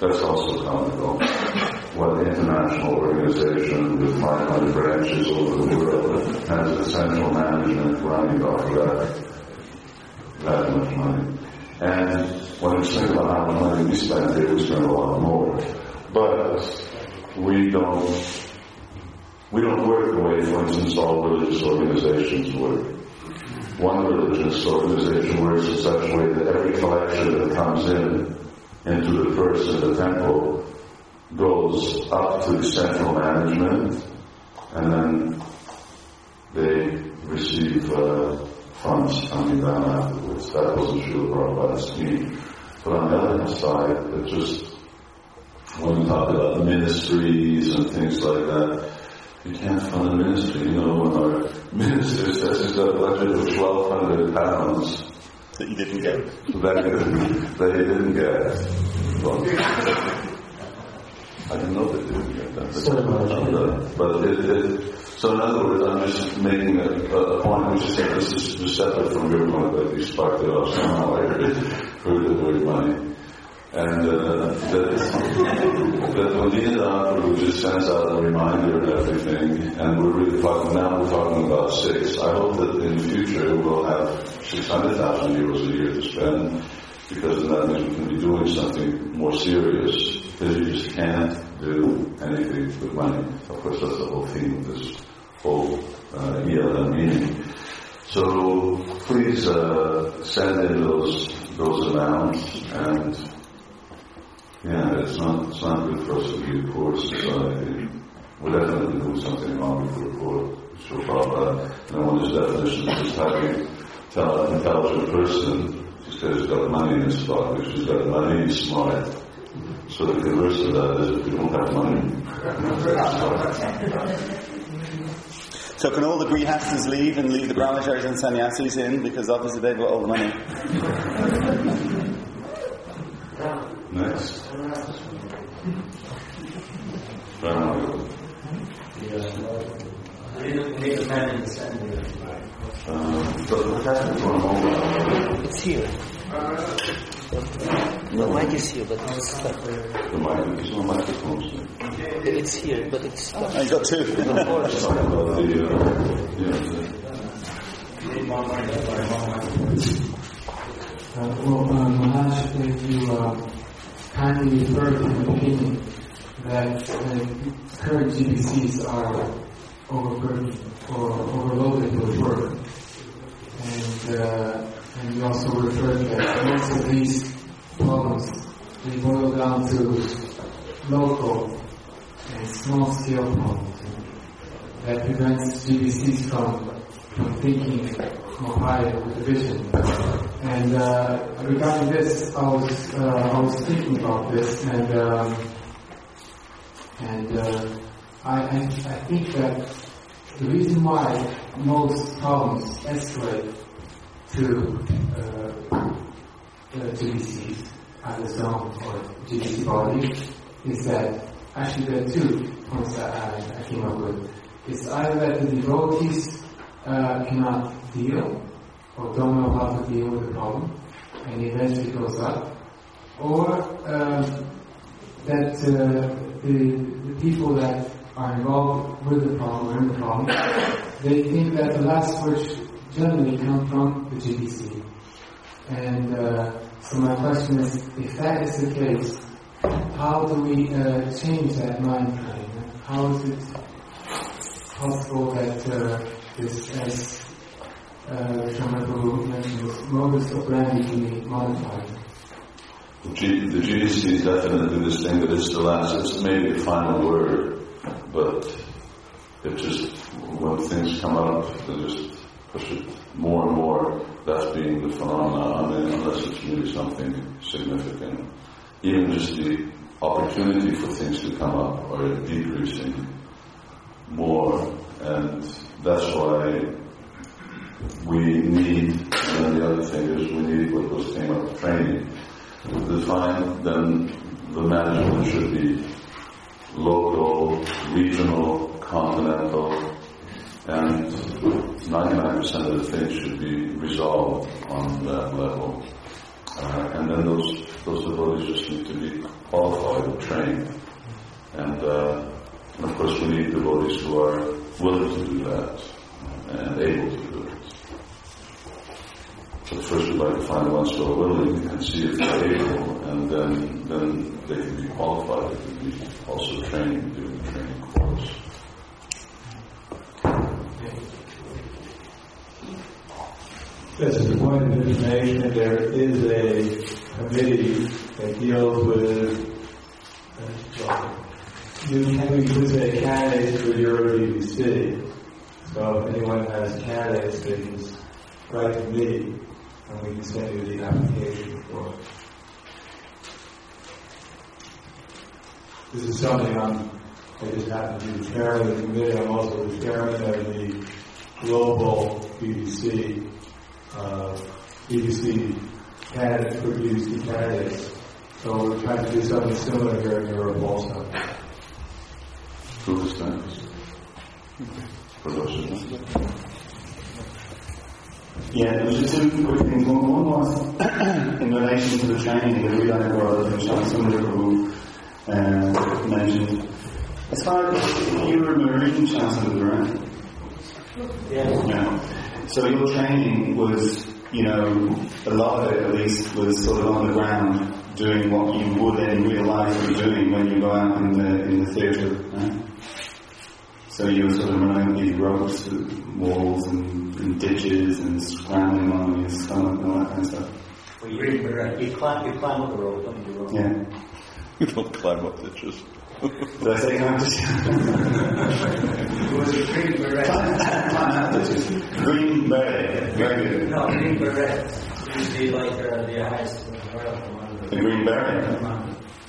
That's also comical. The international organization with 500 branches all over the world has a central management running off of that, that much money. And when you think about how much money we spend here, we spend a lot more. But we don't we don't work the way, for instance, all religious organizations work. One religious organization works in such a way that every collection that comes in into the purse of the temple goes up to the central management, and then they receive uh, funds coming down afterwards. That wasn't Srila Prabhupada's scheme. But on the other side, it just, when we talk about ministries and things like that, You can't fund a ministry. You know, when our minister says he's got a budget of twelve hundred pounds that you didn't get. that, that he didn't get. Well, I didn't know they didn't get that. Sorry, Maharaj. Uh, but it, it, so in other words, I'm just making a, a point which is that this is just separate from your point that you sparked it off somehow I heard it for the very money. And uh, that, that when just sends out a reminder and everything, and we're really talking, now we're talking about six. I hope that in the future we'll have 600,000 euros a year to spend, because then that means we can be doing something more serious, because you just can't do anything with money. Of course, that's the whole theme of this whole uh, ELM meeting. So please uh, send in those those amounts and yeah, it's not it's not good for us to be a poor society. We're definitely doing something wrong if we're poor. So Prabhupada, and one of his definitions is having an intelligent person just he's got money in his pocket, he's got money, he's smart. So the converse of that is if you don't have money, So can all the grihastas leave and leave the brahmacharis and sannyasis in because obviously they've got all the money? Next. Brahma. Need a man in the center. Um, so the question for a moment, It's here. The mic is here, but it's stuck. the mic, there's no microphones there. It's here, but it's stuck. You got two. Talking about the, uh, you know, the, Uh, well, uh, Maharaj, if you uh, kindly refer to the opinion that current GBCs are overburdened or overloaded with work. And, uh, and you also referred that most of these problems, they boil down to local and small scale problems that prevents GBCs from, from thinking higher with. And uh, regarding this, I was uh, I was thinking about this, and um, and uh, I, I I think that the reason why most problems escalate to GBCs as a zone or GBC body is that actually there are two points that I, I came up with. It's either that the devotees uh, cannot deal or don't know how to deal with the problem and eventually goes up, or um, that uh, the, the people that are involved with the problem in the problem, they think that the last words generally come from the GBC. And uh, so my question is, if that is the case, how do we uh, change that mind frame? How is it possible that uh, this, as the, G, the GBC is definitely this thing that is the last, it's maybe the final word, but it just, when things come up, they just push it more and more. That's being the phenomena, I mean, unless it's really something significant. Even just the opportunity for things to come up are decreasing more, and that's why we need, and then the other thing is we need what was came up training. Define, then the management should be local, regional, continental, and 99% of the things should be resolved on that level. Uh, and then those, those devotees just need to be qualified and trained. And, uh, and of course we need devotees who are willing to do that and able to do it. But first we'd like to find the ones who are willing and see if they're able, and then, then they can be qualified, they can be also trained, do the training course. Just as a point of information, there is a committee that deals with uh, you can we present candidates for your GBC. So if anyone has candidates, they can write to me, and we can send you the application for it. This is something I'm I just happen to be of the committee. I'm also the chairman of the global GBC, uh, GBC candidates for GBC candidates. So we're trying to do something similar here in Europe also. Who is? For those know. Yeah, there was just two quick things. One, one was in relation to the training, the real world, which I'm somebody who uh, mentioned. As far as you were a Marine Chancellor, right? Yes. Yeah. So your training was, you know, a lot of it at least was sort of on the ground, doing what you would in real life be doing when you go out in the in the theatre. Right? So you were sort of running these ropes, walls and, and ditches and scrambling on your stomach and all that kind of stuff. Well, you, you climb, you climb up the rope, don't you? Rope. Yeah. You don't climb up ditches. Did I say It was a green beret. competition? Green beret. Very good. No, green beret. Usually like uh, the highest royal commander. The green beret.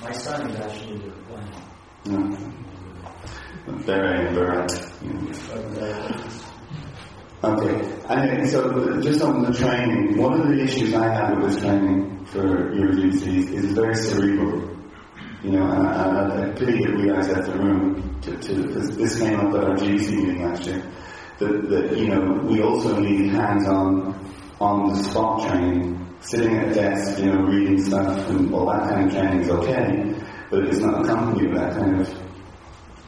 My son is actually the one. No. Beret. Yeah. Okay. So just on the training, one of the issues I have with training for your GCs is very cerebral. You know, and I, I, I pity that we guys left the room to, to this, came up at our GC meeting last year. That, that you know, we also need hands-on, on the spot training, sitting at a desk, you know, reading stuff and all that kind of training is okay, but it's not accompanied with that kind of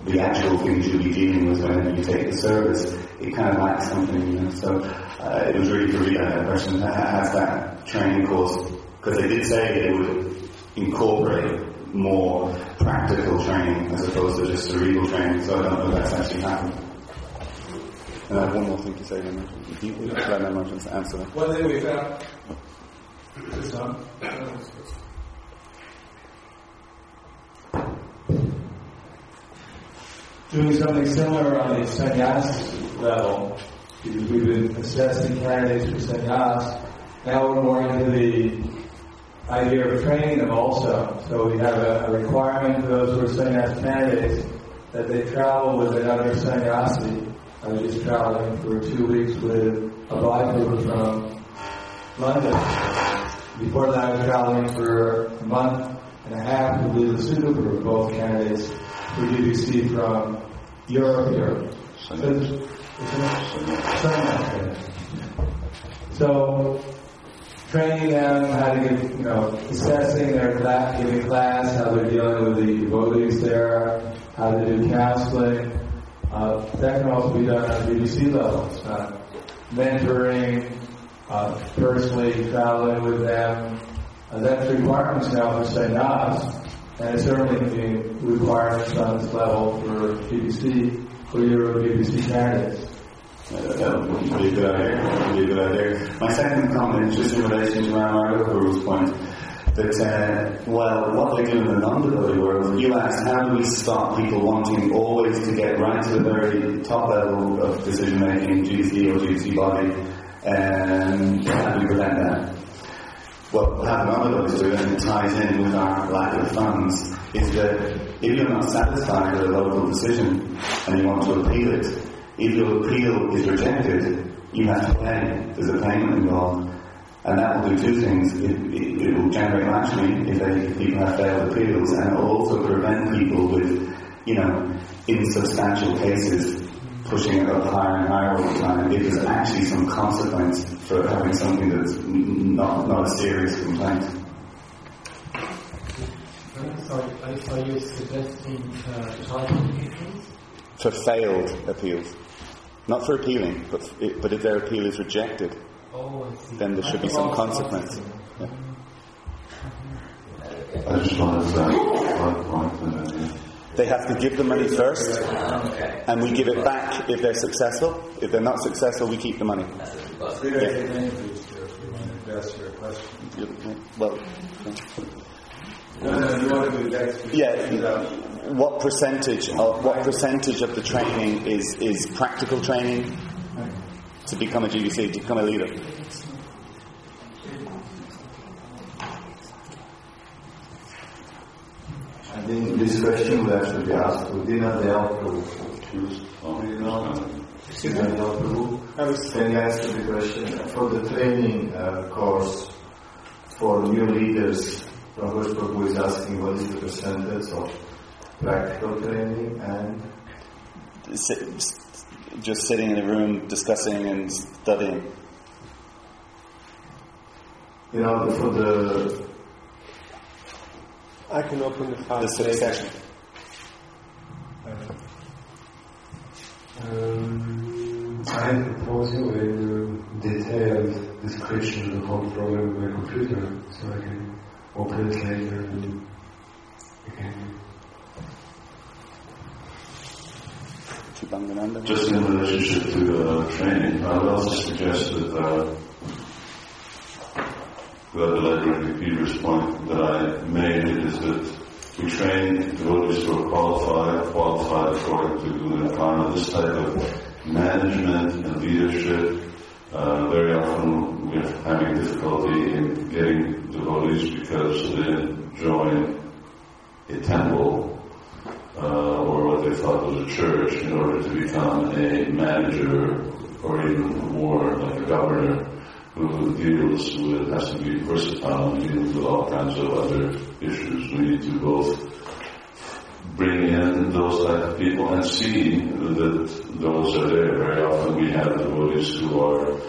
the actual things you'll be dealing with when you take the service, it kind of lacks something, you know. So uh, it was really to read that person that has that training course because they did say they would incorporate more practical training as opposed to just cerebral training. So I don't know if that's actually happened. And I have one more thing to say then. If you let my emotions answer that. One thing we found. This one. Doing something similar on the sannyas level, because we've been assessing candidates for sannyas. Now we're more into the idea of training them also. So we have a, a requirement for those who are sannyas candidates that they travel with another sannyasi. I was just traveling for two weeks with a group from London. Before that, I was traveling for a month and a half with the Suda group, both candidates for UBC from Europe here. So, training them how to get, you know, assessing their class, giving class, how they're dealing with the devotees there, how to do counseling. Uh, that can also be done at the GBC level. Mentoring, uh, personally traveling with them. Uh, that's requirements now for sannyas, and it certainly be requirements on this level for GBC, for your GBC candidates. That would be a good idea. Be a good idea. My second comment is just in relation to Ram Argo's point that, uh, well, what they do in the non-devotee world, you asked how do we stop people wanting always to get right to the very top level of decision making, GC or GC body, and how do we prevent that? Well, how non-devotees do it, and it ties in with our lack of funds, is that if you're not satisfied with a local decision and you want to appeal it, if your appeal is rejected, you have to pay. There's a payment involved. And that will do two things. It, it, it will generate matching if, they, people have failed appeals, and it will also prevent people with, you know, insubstantial cases pushing it up higher and higher all the time if there's actually some consequence for having something that's not, not a serious complaint. Sorry, are, are you suggesting uh, charging applications? For failed appeals. Not for appealing, but, f- but if their appeal is rejected, Oh, I see. then there should be some the consequence. processing. Yeah. I just wanted to add one point and then, They have to give the money first, and we give it back if they're successful. If they're not successful, we keep the money. Yeah, Well, yeah. What percentage? Of, what percentage of the training is is practical training to become a GBC, to become a leader? I think this question will have to be asked to Dina Dayal Prabhu. Do you know? Excuse Dina me? Prabhu? I was Can you answer the question for the training uh, course for new leaders? Prabhu Prabhu is asking what is the percentage of practical training and just sitting in a room discussing and studying. you know for the I can open the file. The succession. Um, I propose you a detailed description of the whole program my computer, so I can open it later and okay. Just in relationship to uh, training, I would also suggest that, uh, without elaborating Peter's point that I made, is that we train devotees who are qualified, qualified according to Guna Karma. This type of management and leadership, uh, very often we're having difficulty in getting devotees because they join a temple uh, or what they thought was a church in order to become a manager or even more like a governor who deals with, has to be versatile and deals with all kinds of other issues. We need to both bring in those type of people and see that those are there. Very often we have devotees who are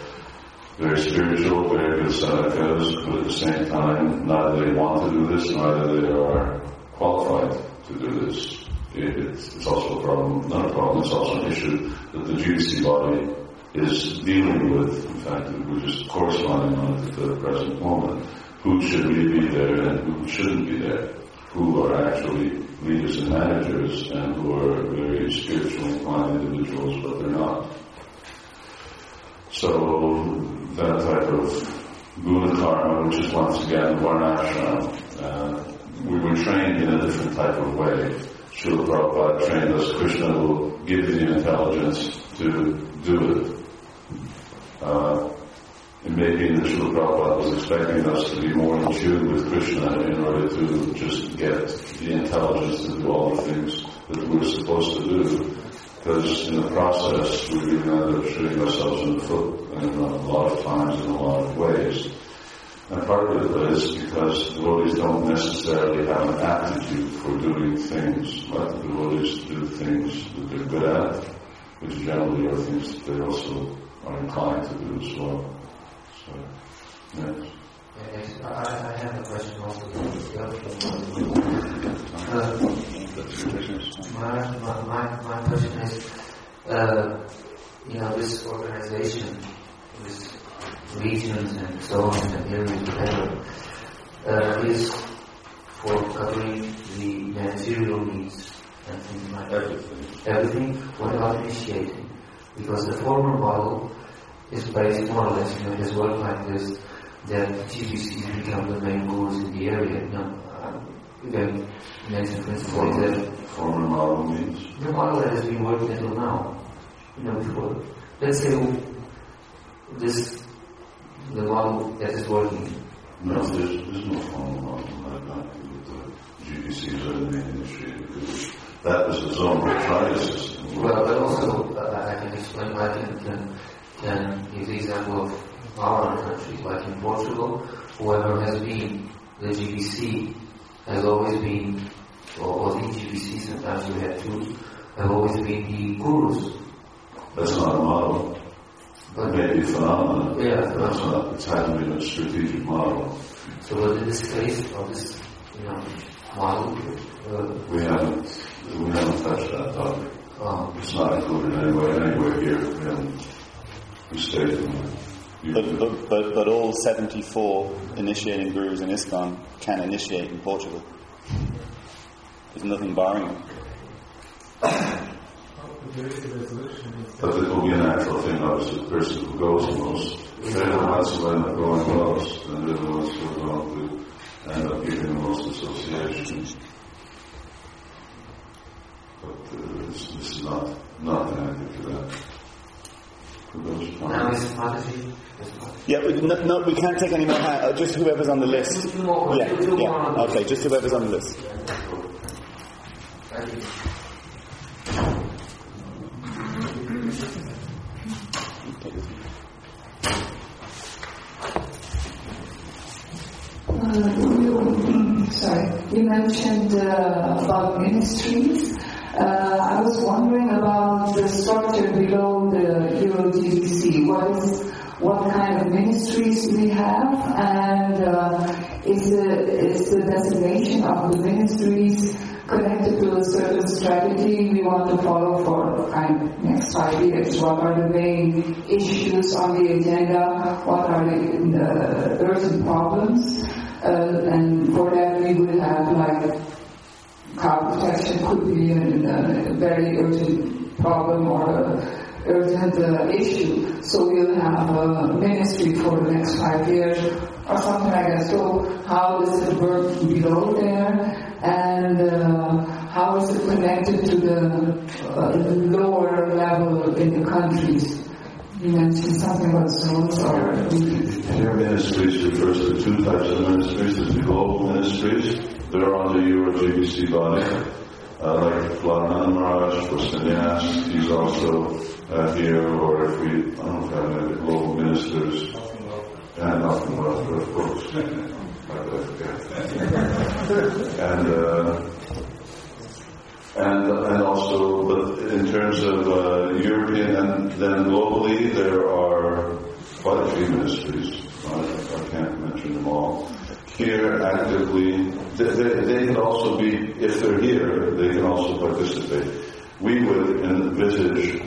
very spiritual, very good sadhakas, but at the same time, neither they want to do this, neither they are qualified to do this. It, it's, it's also a problem, not a problem, it's also an issue that the GBC body is dealing with. In fact, we're just corresponding on it at the present moment. Who should really be there and who shouldn't be there? Who are actually leaders and managers and who are very spiritually inclined individuals, but they're not. So that type of guna karma, which is once again varnashram, uh, we were trained in a different type of way. Srila Prabhupada trained us, Krishna will give you the intelligence to do it. Uh, it may be that Srila Prabhupada was expecting us to be more in tune with Krishna in order to just get the intelligence to do all the things that we're supposed to do. Because in the process, we really end up shooting ourselves in the foot in a lot of times in a lot of ways. And part of it is because devotees don't necessarily have an aptitude for doing things. But the devotees do things that they're good at, which generally are things that they also are inclined to do as well. So, yes. Yes, I, I have a question also. Uh, my, my, my, my question is, uh, you know, this organization, this regions and so on and areas, whatever, uh, is for covering the material needs and things like that. Everything. What about initiating? Because the former model is based more or less, you know, it has worked like this, that GBCs become the main gurus in the area. You know, uh, again, mention principle. Is that Former model means? the model that has been working until now, you know, before, let's say this, the model that is working, No, there's, there's no formal model like that. The GBCs or the initiated because that was the zone of system. well, but also, uh, I can explain, I can, can, can give the example of our country, like in Portugal, whoever has been the GBC has always been, or, or the GBC, sometimes we have two, have always been the gurus. That's not a model. It may be a phenomenon. Yeah, but That's not, it hasn't been a strategic model. So but in this case, of this, you know, model, uh, We haven't, we haven't touched that topic. um, It's not included anywhere, anywhere here. Haven't, we stayed in. But, but, but, but all 74 initiating gurus in ISKCON can initiate in Portugal. There's nothing barring them. But it will be a natural thing, obviously, the person who goes most. They're the ones who end up going most, then they're the ones who are going to end up giving the most associations but uh, this is not, not an for that. Yeah, we, no, no, we can't take any more hands. Uh, just whoever's on the list. Yeah, yeah. Okay, just whoever's on the list. Uh, you, sorry, you mentioned uh, about ministries. Uh, I was wondering about the structure below the Euro GBC. What is what kind of ministries we have, and uh, is the is the designation of the ministries connected to a certain strategy we want to follow for kind of next five years? What are the main issues on the agenda? What are the, the urgent problems? Uh, and for that we would have like car protection could be a, a very urgent problem or a urgent uh, issue. So we'll have a ministry for the next five years or something like that. So how does it work below there? And uh, how is it connected to the uh, lower level in the countries? You mentioned something about zones or... Here ministries refers to two types of ministries. The global ministries. They're on the Euro GBC body. Uh, like Vladimir Maharaj for sannyas, he's also uh, here, or if we, I don't know if global ministers, and left, of course. and uh, and and also, but in terms of uh, European and then globally, there are quite a few ministries. I, I can't mention them all. Here, actively, they, they, they can also be, if they're here, they can also participate. We would envisage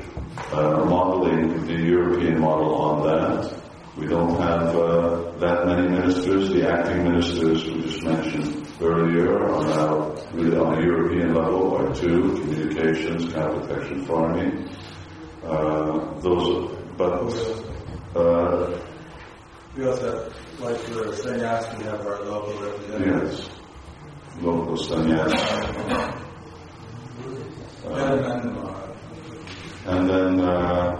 uh, modeling the European model on that. We don't have uh, that many ministers. The acting ministers we just mentioned earlier are now really on a European level are two, communications, counter protection, farming. Uh, those, but uh, we also have, like for sannyas, we have our local representatives. Yes, local sannyas. Uh, and then, uh,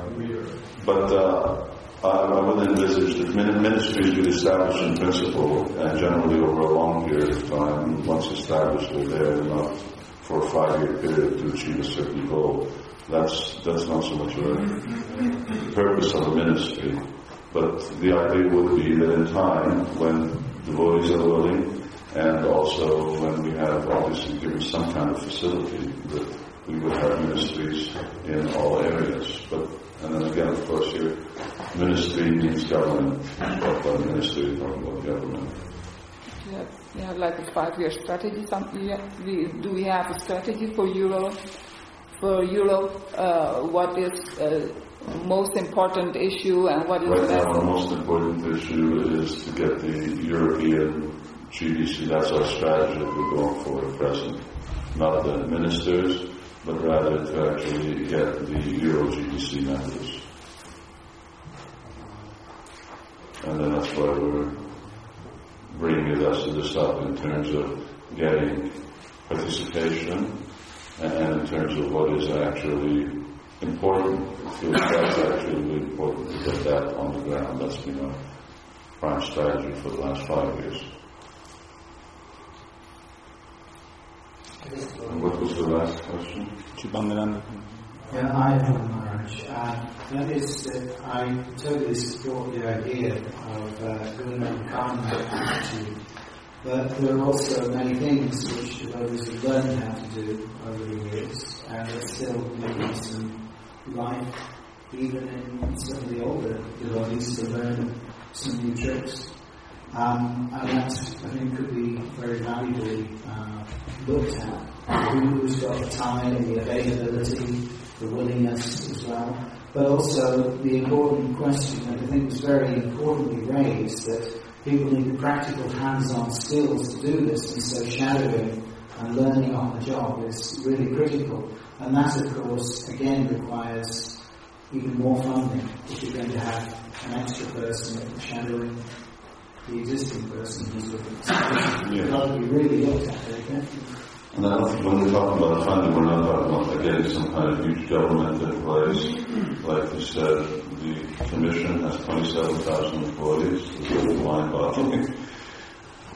but uh, I, I would envisage that ministries would establish in principle and generally over a long period of time. Once established, they're there enough for a five-year period to achieve a certain goal. That's that's not so much a purpose of a ministry, but the idea would be that in time, when devotees are willing, and also when we have obviously given some kind of facility, that we would have ministries in all areas. But and then again, of course, your ministry means government. What by ministry, talking about government. Yeah, we have like a five-year strategy. We, do we have a strategy for Europe? For Europe, uh, what is uh, most important issue and what is right now the most important issue is to get the European GBC. That's our strategy that we're going for at present. Not the ministers, but rather to actually get the Euro GBC members. And then that's why we're bringing us to this up in terms of getting participation and in terms of what is actually important. It that's actually really important to get that on the ground. That's been our prime strategy for the last five years. And what was the last question? Yeah, I am Maharaj. Uh, that is that I totally support the idea of uh, Guna Karma attitude. But there are also many things which devotees have learned how to do over the years, and are still making some life, even in the older devotees, to learn some new tricks. Um, and that, I think, could be very valuably uh, looked at. Who's got the time, and the availability, the willingness as well. But also the important question that I think was very importantly raised that people need the practical hands-on skills to do this, and so shadowing and learning on the job is really critical. And that, of course, again requires even more funding if you're going to have an extra person shadowing the existing person who's looking at. Got to be really looked at very carefully. And I think when we're talking about funding, we're not talking about again some kind of huge government in place. Like you said, the commission has 27,000 employees. It's really mind-boggling.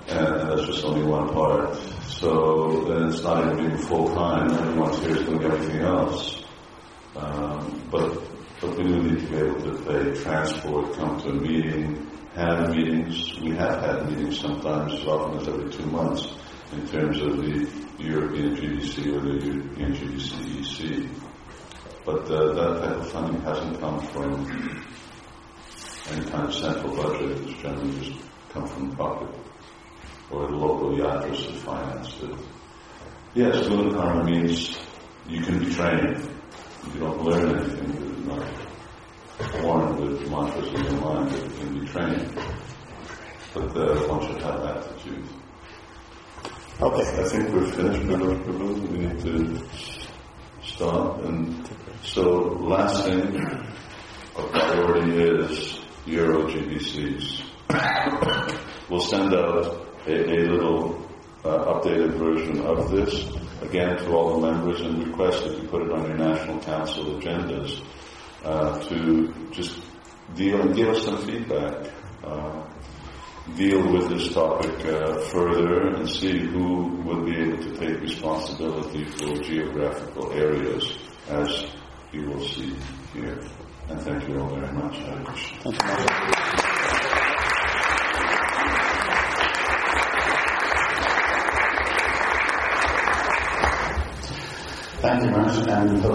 And that's just only one part. So then it's not even being full-time. Everyone's here is doing everything else. Um, but, but we do need to be able to pay transport, come to a meeting, have meetings. We have had meetings sometimes as often as every two months in terms of the European GBC or the European GBC EC. But uh, that type of funding hasn't come from any kind of central budget. It's generally just come from the pocket or the local yatras that finance. it. Yes, Guna Karma means you can be trained. You don't learn anything. You're not born with mantras in your mind that you can be trained. But uh, one should have attitude. Okay, I think we're finished with our Prabhu. We need to stop. And so, last thing, our priority is Euro GBCs. we'll send out a, a little uh, updated version of this, again to all the members, and request that you put it on your national council agendas uh, to just deal and give us some feedback. Uh, deal with this topic uh, further and see who would be able to take responsibility for geographical areas, as you will see here. And thank you all very much. Hare Krishna.